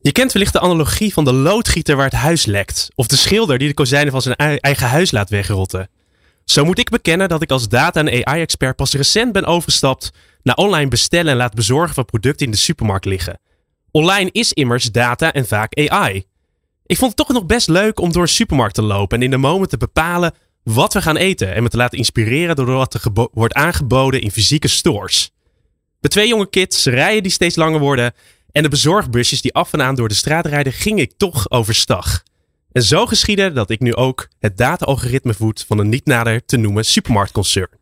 Je kent wellicht de analogie van de loodgieter waar het huis lekt. Of de schilder die de kozijnen van zijn eigen huis laat wegrotten. Zo moet ik bekennen dat ik als data- en AI-expert pas recent ben overgestapt naar online bestellen en laten bezorgen van producten in de supermarkt liggen. Online is immers data en vaak AI. Ik vond het toch nog best leuk om door een supermarkt te lopen en in de moment te bepalen wat we gaan eten en me te laten inspireren door wat er wordt aangeboden in fysieke stores. De twee jonge kids, rijen die steeds langer worden en de bezorgbusjes die af en aan door de straat rijden, ging ik toch overstag. En zo geschiedde dat ik nu ook het data-algoritme voed van een niet nader te noemen supermarktconcern.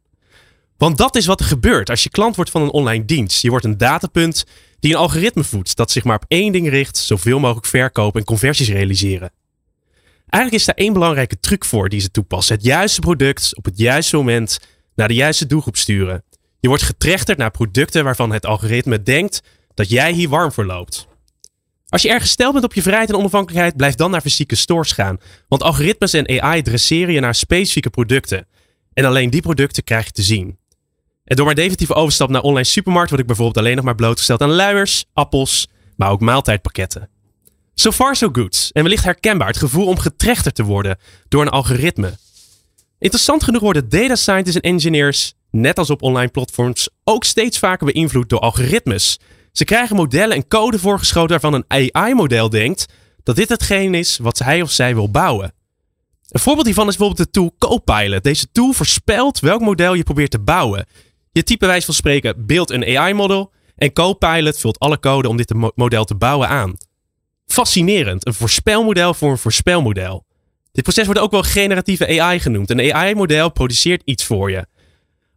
Want dat is wat er gebeurt als je klant wordt van een online dienst. Je wordt een datapunt die een algoritme voedt dat zich maar op één ding richt: zoveel mogelijk verkopen en conversies realiseren. Eigenlijk is daar één belangrijke truc voor die ze toepassen: het juiste product op het juiste moment naar de juiste doelgroep sturen. Je wordt getrechterd naar producten waarvan het algoritme denkt dat jij hier warm voor loopt. Als je erg gesteld bent op je vrijheid en onafhankelijkheid, blijf dan naar fysieke stores gaan. Want algoritmes en AI dresseren je naar specifieke producten. En alleen die producten krijg je te zien. En door mijn definitieve overstap naar online supermarkt word ik bijvoorbeeld alleen nog maar blootgesteld aan luiers, appels, maar ook maaltijdpakketten. So far so good. En wellicht herkenbaar het gevoel om getrechterd te worden door een algoritme. Interessant genoeg worden data scientists en engineers, net als op online platforms, ook steeds vaker beïnvloed door algoritmes ze krijgen modellen en code voorgeschoten waarvan een AI-model denkt dat dit hetgeen is wat hij of zij wil bouwen. Een voorbeeld hiervan is bijvoorbeeld de tool Copilot. Deze tool voorspelt welk model je probeert te bouwen. Je type wijs van spreken beeld een AI-model en Copilot vult alle code om dit model te bouwen aan. Fascinerend, een voorspelmodel voor een voorspelmodel. Dit proces wordt ook wel generatieve AI genoemd. Een AI-model produceert iets voor je.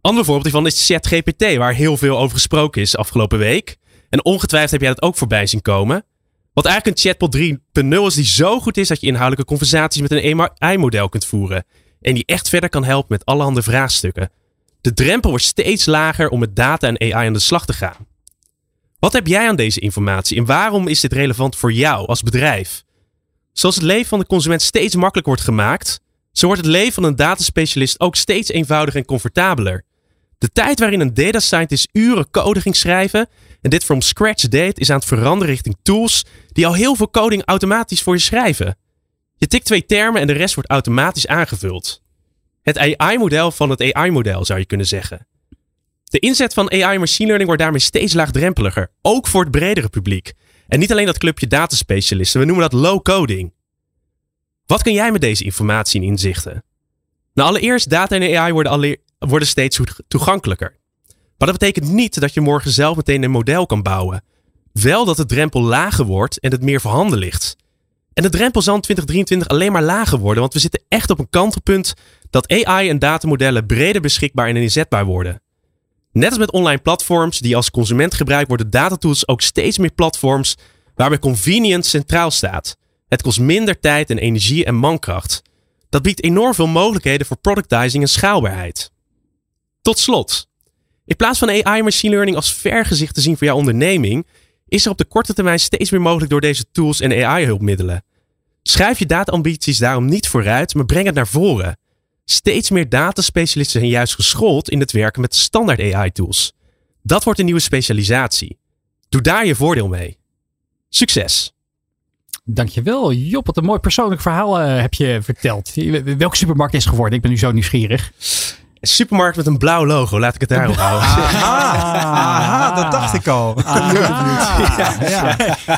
Ander voorbeeld hiervan is ChatGPT, waar heel veel over gesproken is afgelopen week. En ongetwijfeld heb jij dat ook voorbij zien komen. Wat eigenlijk een chatbot 3.0 is die zo goed is dat je inhoudelijke conversaties met een AI-model kunt voeren. En die echt verder kan helpen met allerhande vraagstukken. De drempel wordt steeds lager om met data en AI aan de slag te gaan. Wat heb jij aan deze informatie en waarom is dit relevant voor jou als bedrijf? Zoals het leven van de consument steeds makkelijker wordt gemaakt, zo wordt het leven van een dataspecialist ook steeds eenvoudiger en comfortabeler. De tijd waarin een data scientist uren code ging schrijven en dit from scratch deed, is aan het veranderen richting tools die al heel veel coding automatisch voor je schrijven. Je tikt twee termen en de rest wordt automatisch aangevuld. Het AI-model van het AI-model zou je kunnen zeggen. De inzet van AI machine learning wordt daarmee steeds laagdrempeliger, ook voor het bredere publiek. En niet alleen dat clubje dataspecialisten, we noemen dat low coding. Wat kun jij met deze informatie en inzichten? Nou, allereerst, data en AI worden, worden steeds toegankelijker. Maar dat betekent niet dat je morgen zelf meteen een model kan bouwen. Wel dat de drempel lager wordt en het meer voorhanden ligt. En de drempel zal in 2023 alleen maar lager worden, want we zitten echt op een kantelpunt dat AI en datamodellen breder beschikbaar en inzetbaar worden. Net als met online platforms die als consument gebruikt worden datatools ook steeds meer platforms waarbij convenience centraal staat. Het kost minder tijd en energie en mankracht. Dat biedt enorm veel mogelijkheden voor productizing en schaalbaarheid. Tot slot, in plaats van AI machine learning als vergezicht te zien voor jouw onderneming, is er op de korte termijn steeds meer mogelijk door deze tools en AI-hulpmiddelen. Schrijf je dataambities daarom niet vooruit, maar breng het naar voren. Steeds meer dataspecialisten zijn juist geschoold in het werken met standaard AI-tools. Dat wordt een nieuwe specialisatie. Doe daar je voordeel mee. Succes! Dankjewel, Job. Wat een mooi persoonlijk verhaal uh, heb je verteld. Welke supermarkt is geworden? Ik ben nu zo nieuwsgierig. Een supermarkt met een blauw logo, laat ik het daarop houden. Aha, dat dacht ik al. Ah, ja, ja.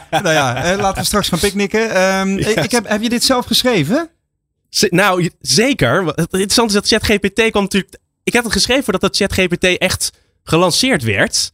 Nou ja, eh, laten we straks gaan picknicken. Um, ik heb, heb je dit zelf geschreven? nou, zeker. Het interessante is dat ChatGPT kwam natuurlijk... Ik heb het geschreven voordat dat ChatGPT echt gelanceerd werd.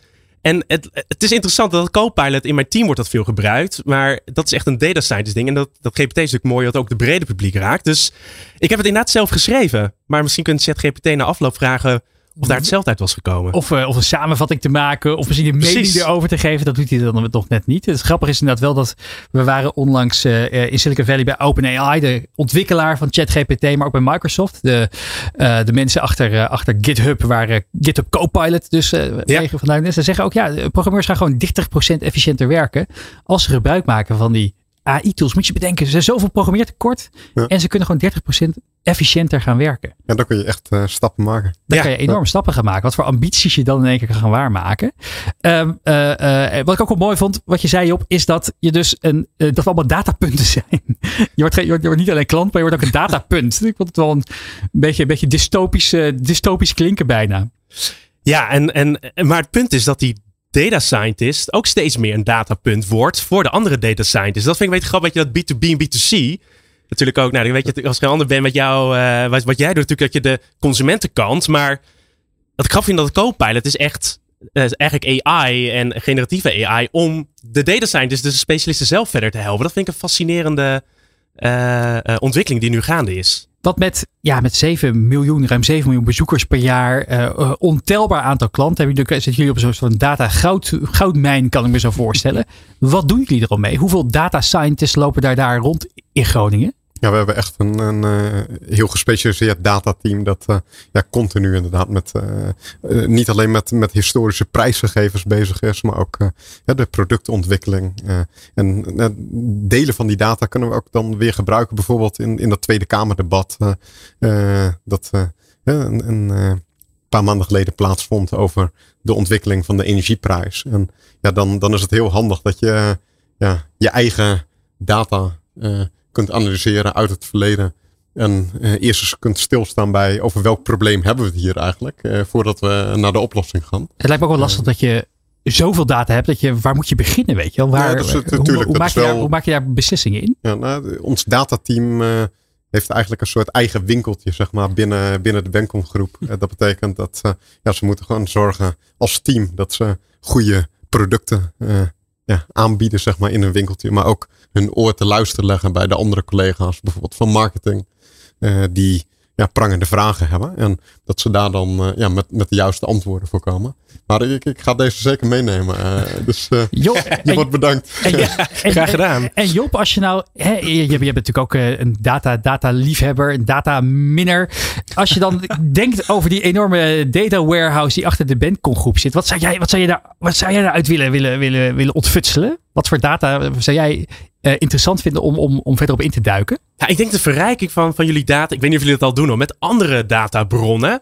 En het, het is interessant dat Copilot in mijn team wordt dat veel gebruikt. Maar dat is echt een data scientist ding. En dat, dat GPT is natuurlijk mooi dat ook de brede publiek raakt. Dus ik heb het inderdaad zelf geschreven. Maar misschien kunt ChatGPT na afloop vragen of daar hetzelfde uit was gekomen. Of, uh, of een samenvatting te maken. Of misschien een mening erover te geven. Dat doet hij dan nog net niet. Het grappige is inderdaad wel dat we waren onlangs uh, in Silicon Valley bij OpenAI. De ontwikkelaar van ChatGPT. Maar ook bij Microsoft. De, uh, de mensen achter, achter GitHub. Waar GitHub Copilot dus ja. vandaan is. Ze zeggen ook ja, programmeurs gaan gewoon 30% efficiënter werken. Als ze gebruik maken van die AI-tools. Moet je bedenken, ze zijn zoveel programmeertekort. Ja. En ze kunnen gewoon 30% efficiënter gaan werken. Ja, dan kun je echt uh, stappen maken. Dan kan je enorme stappen gaan maken. Wat voor ambities je dan in één keer kan gaan waarmaken. Um, uh, uh, wat ik ook wel mooi vond, wat je zei op, is dat je dus een, dat we allemaal datapunten zijn. je, wordt, je, wordt, je wordt niet alleen klant, maar je wordt ook een datapunt. ik vond het wel een beetje, een beetje dystopisch, dystopisch klinken bijna. Ja, en, en, maar het punt is dat die data scientist ook steeds meer een datapunt wordt voor de andere data scientists. Dat vind ik beetje grappig, dat je dat B2B en B2C natuurlijk ook, nou, weet je, als ik ander ben met jou, uh, wat, jij doet, natuurlijk dat je de consumentenkant, maar wat ik grappig vind dat het Copilot is echt uh, eigenlijk AI en generatieve AI om de data scientists, dus de specialisten zelf verder te helpen. Dat vind ik een fascinerende uh, ontwikkeling die nu gaande is. Wat met, ja, met 7 miljoen, ruim 7 miljoen bezoekers per jaar, uh, ontelbaar aantal klanten. Hebben jullie, zitten jullie op een soort van data goud, goudmijn, kan ik me zo voorstellen. Wat doen jullie er al mee? Hoeveel data scientists lopen daar, daar rond in Groningen? Ja, we hebben echt een, een uh, heel gespecialiseerd datateam dat uh, ja, continu inderdaad met uh, niet alleen met, met historische prijsgegevens bezig is, maar ook ja, de productontwikkeling. en delen van die data kunnen we ook dan weer gebruiken, bijvoorbeeld in, in dat Tweede Kamerdebat dat een, een paar maanden geleden plaatsvond over de ontwikkeling van de energieprijs. En ja, dan, dan is het heel handig dat je ja, je eigen data kunt analyseren uit het verleden. En uh, eerst eens kunt stilstaan bij over welk probleem hebben we het hier eigenlijk. Uh, voordat we naar de oplossing gaan. Het lijkt me ook wel lastig dat je zoveel data hebt. Dat je, waar moet je beginnen weet je wel? Waar, ja, dat is, hoe, hoe, maak je daar, hoe maak je daar beslissingen in? Ja, nou, ons datateam uh, heeft eigenlijk een soort eigen winkeltje zeg maar, binnen, binnen de Benkom groep. dat betekent dat ja, ze moeten gewoon zorgen als team dat ze goede producten ja, aanbieden zeg maar, in een winkeltje. Maar ook hun oor te luisteren leggen bij de andere collega's, bijvoorbeeld van marketing, uh, die ja, prangende vragen hebben. En dat ze daar dan uh, ja, met, met de juiste antwoorden voor komen. Maar ik, ik ga deze zeker meenemen. Uh, dus Job, je wordt bedankt. En, Graag gedaan. En, Job, als je nou, hè, je, je, bent natuurlijk ook een data, data liefhebber, een data minner. Als je dan denkt over die enorme data warehouse die achter de Bandcon groep zit. Wat zou jij, wat zou je daar, wat zou jij daaruit willen, willen, willen, willen ontfutselen? Wat voor data zou jij uh, interessant vinden om, om, om verder op in te duiken? Ja, ik denk de verrijking van, van jullie data, ik weet niet of jullie dat al doen hoor, met andere databronnen.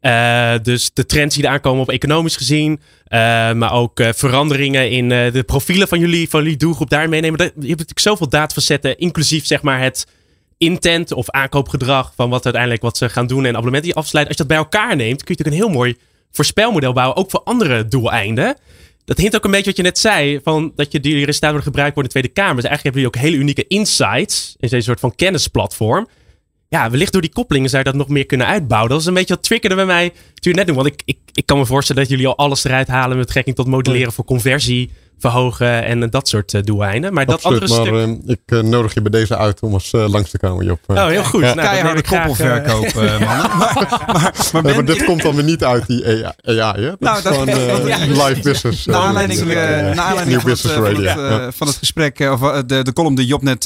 Uh, dus de trends die er aankomen op economisch gezien. Uh, maar ook veranderingen in de profielen van jullie, van jullie doelgroep daar meenemen. Je hebt natuurlijk zoveel datafacetten, inclusief zeg maar het intent of aankoopgedrag van wat uiteindelijk wat ze gaan doen en abonnementen die afsluiten. Als je dat bij elkaar neemt, kun je natuurlijk een heel mooi voorspelmodel bouwen, ook voor andere doeleinden dat hint ook een beetje wat je net zei, van dat je die resultaten worden gebruikt worden in de Tweede Kamer. Dus eigenlijk hebben jullie ook hele unieke insights in deze soort van kennisplatform. Ja, wellicht door die koppelingen zou je dat nog meer kunnen uitbouwen. Dat is een beetje wat triggerde bij mij toen net doen. Want ik, ik, ik kan me voorstellen dat jullie al alles eruit halen met betrekking tot modelleren voor conversie verhogen en dat soort uh, doeleinden. Maar Absoluut, dat andere maar, stuk... Uh, ik uh, nodig je bij deze uit om eens langs te komen, Job. Oh, heel goed. Ja. Nou, Keiharde koppelverkoop, man. maar, maar, maar, nee, maar dit komt dan weer niet uit die AI, AI hè? Dat nou, is dat, gewoon ja. live business. Naar aanleiding, na aanleiding van, het, van, het, van, het, gesprek, of de, de column die Job net,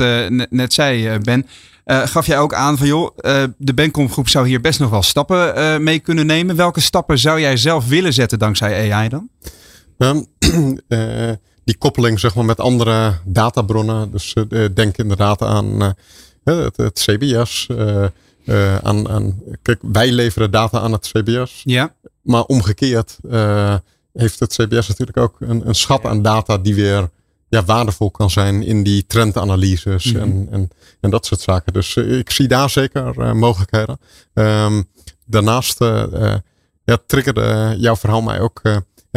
net zei, Ben... Uh, gaf jij ook aan van joh, uh, de Benkom groep zou hier best nog wel stappen uh, mee kunnen nemen. Welke stappen zou jij zelf willen zetten dankzij AI dan? Um, die koppeling zeg maar, met andere databronnen. Dus denk inderdaad aan het, het, CBS. aan, aan, kijk, wij leveren data aan het CBS. Ja. Maar omgekeerd heeft het CBS natuurlijk ook een, een schat aan data die weer ja, waardevol kan zijn in die trendanalyses mm en, en, en dat soort zaken. Dus ik zie daar zeker mogelijkheden. Um, daarnaast ja, triggerde jouw verhaal mij ook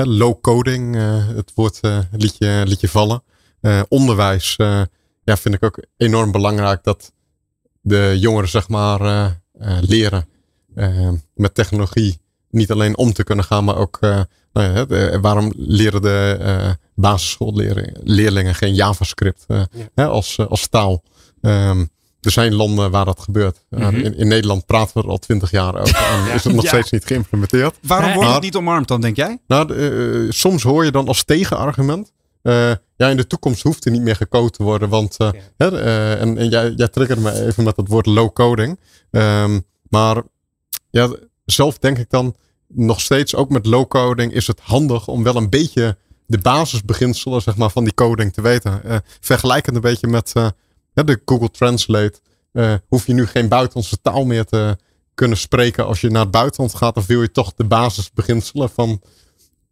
low coding. het woord liet, je, liet je vallen. onderwijs ja, vind ik ook enorm belangrijk dat de jongeren zeg maar leren met technologie niet alleen om te kunnen gaan, maar ook nou ja, waarom leren de basisschoolleerlingen geen JavaScript hè, als, als taal? Um, er zijn landen waar dat gebeurt. Mhm. in, in, Nederland praten we er al twintig jaar over. En is het nog steeds niet geïmplementeerd. Waarom wordt het niet omarmd dan, denk jij? Nou, soms hoor je dan als tegenargument. ja, in de toekomst hoeft er niet meer gecode te worden. Want, en, en jij, jij triggerde me even met het woord low coding. Ehm, maar ja, zelf denk ik dan nog steeds, ook met low coding, is het handig om wel een beetje de basisbeginselen zeg maar, van die coding te weten. Uh, vergelijkend een beetje met uh, de Google Translate. Uh, hoef je nu geen buitenlandse taal meer te kunnen spreken als je naar het buitenland gaat. Dan wil je toch de basisbeginselen van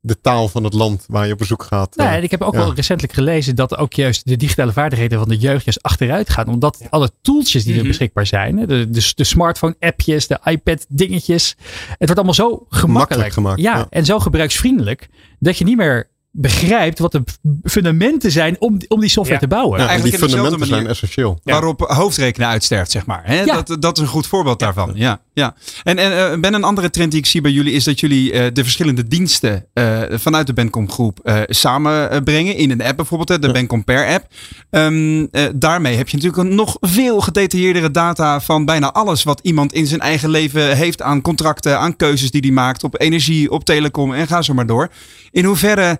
de taal van het land waar je op bezoek gaat. Nee, en ik heb ook wel recentelijk gelezen dat ook juist de digitale vaardigheden van de jeugd juist achteruit gaan. Omdat alle tooltjes die er mhm. beschikbaar zijn, de, de, de smartphone appjes, de iPad dingetjes. Het wordt allemaal zo gemakkelijk. gemaakt. Ja, en zo gebruiksvriendelijk dat je niet meer begrijpt wat de fundamenten zijn om, om die software te bouwen. Ja, eigenlijk die fundamenten zijn essentieel. Waarop hoofdrekenen uitsterft, zeg maar. He, dat, dat is een goed voorbeeld daarvan. Ja, ja. En, en uh, ben een andere trend die ik zie bij jullie is dat jullie uh, de verschillende diensten uh, vanuit de Bencom groep samenbrengen. In een app bijvoorbeeld, de ja. Bencom per app. Um, daarmee heb je natuurlijk een nog veel gedetailleerdere data van bijna alles wat iemand in zijn eigen leven heeft aan contracten, aan keuzes die hij maakt op energie, op telecom en ga zo maar door. In hoeverre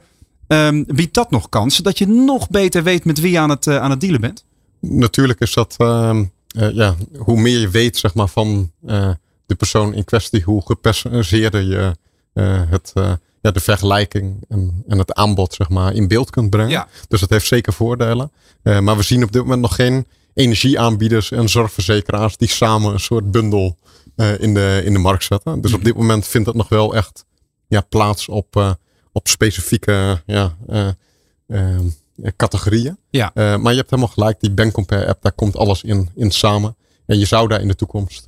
Um, biedt dat nog kansen dat je nog beter weet met wie je aan het, uh, aan het dealen bent? Natuurlijk is dat, uh, uh, ja, hoe meer je weet zeg maar, van eh, de persoon in kwestie, hoe gepersonaliseerder je het, ja, de vergelijking en, en het aanbod zeg maar, in beeld kunt brengen. Ja. Dus dat heeft zeker voordelen. maar we zien op dit moment nog geen energieaanbieders en zorgverzekeraars die samen een soort bundel in, de, in de markt zetten. Dus op mhm. dit moment vindt dat nog wel echt ja, plaats op op specifieke ja, uh, uh, categorieën. Ja. Uh, maar je hebt helemaal gelijk, die Bank app, daar komt alles in, in samen. En je zou daar in de toekomst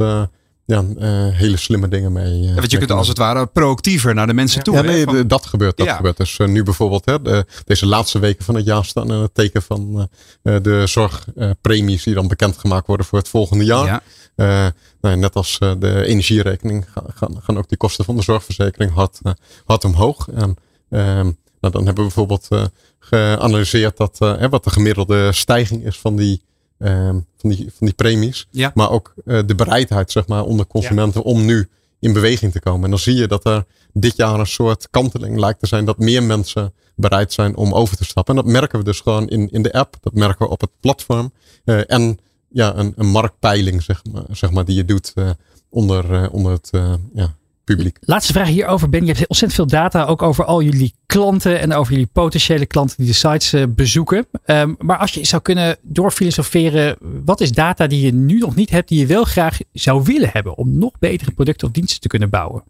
ja, hele slimme dingen mee. Ja, want je kunt als het ware proactiever naar de mensen toe. Ja, nee, dat gebeurt. Dat gebeurt. Dus nu bijvoorbeeld, hè, de, deze laatste weken van het jaar staan in het teken van de zorgpremies die dan bekendgemaakt worden voor het volgende jaar. Ja. Nou, net als de energierekening gaan, gaan, ook die kosten van de zorgverzekering hard, hard omhoog. En Ehm, nou, dan hebben we bijvoorbeeld uh, geanalyseerd dat, uh, wat de gemiddelde stijging is van die, ehm, van die, van die premies. Ja. Maar ook uh, de bereidheid zeg maar, onder consumenten om nu in beweging te komen. En dan zie je dat er dit jaar een soort kanteling lijkt te zijn dat meer mensen bereid zijn om over te stappen. En dat merken we dus gewoon in, in de app, dat merken we op het platform. en ja, een, een marktpeiling, zeg maar, zeg maar, die je doet onder, onder het ja, publiek. Laatste vraag hierover, Ben. Je hebt ontzettend veel data ook over al jullie klanten en over jullie potentiële klanten die de sites uh, bezoeken. Um, maar als je zou kunnen doorfilosoferen, wat is data die je nu nog niet hebt, die je wel graag zou willen hebben om nog betere producten of diensten te kunnen bouwen?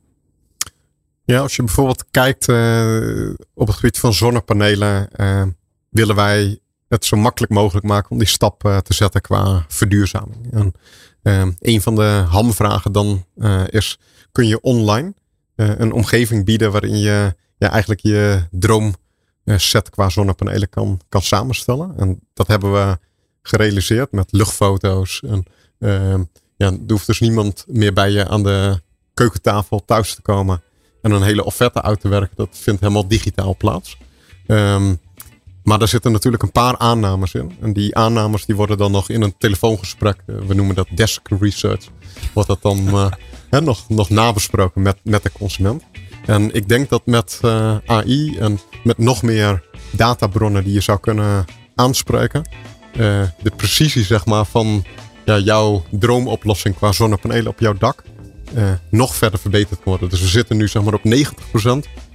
Ja, als je bijvoorbeeld kijkt uh, op het gebied van zonnepanelen, uh, willen wij het zo makkelijk mogelijk maken om die stap te zetten qua verduurzaming. En een van de hamvragen dan is kun je online uh, een omgeving bieden waarin je ja, eigenlijk je droomset qua zonnepanelen kan, kan samenstellen. En dat hebben we gerealiseerd met luchtfoto's. En, uh, ja, er hoeft dus niemand meer bij je aan de keukentafel thuis te komen en een hele offerte uit te werken. Dat vindt helemaal digitaal plaats. Um, maar daar zitten natuurlijk een paar aannames in. En die aannames die worden dan nog in een telefoongesprek, uh, we noemen dat desk research, wordt dat dan nog, nog nabesproken met, met de consument. En ik denk dat met eh, AI en met nog meer databronnen die je zou kunnen aanspreken, uh, de precisie zeg maar, van ja, jouw droomoplossing qua zonnepanelen op jouw dak uh, nog verder verbeterd worden. Dus we zitten nu zeg maar op 90%.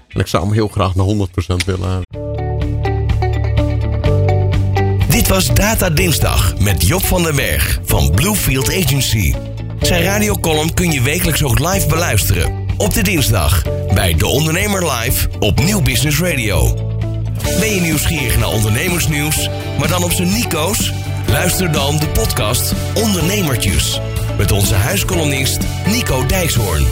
En ik zou hem heel graag naar 100% willen. Dit was Data Dinsdag met Job van den Berg van Bluefield Agency. Zijn radiocolumn kun je wekelijks ook live beluisteren. Op de dinsdag bij De Ondernemer Live op Nieuw Business Radio. Ben je nieuwsgierig naar ondernemersnieuws, maar dan op zijn Nico's? Luister dan de podcast Ondernemertjes. Met onze huiskolonist Nico Dijkshoorn.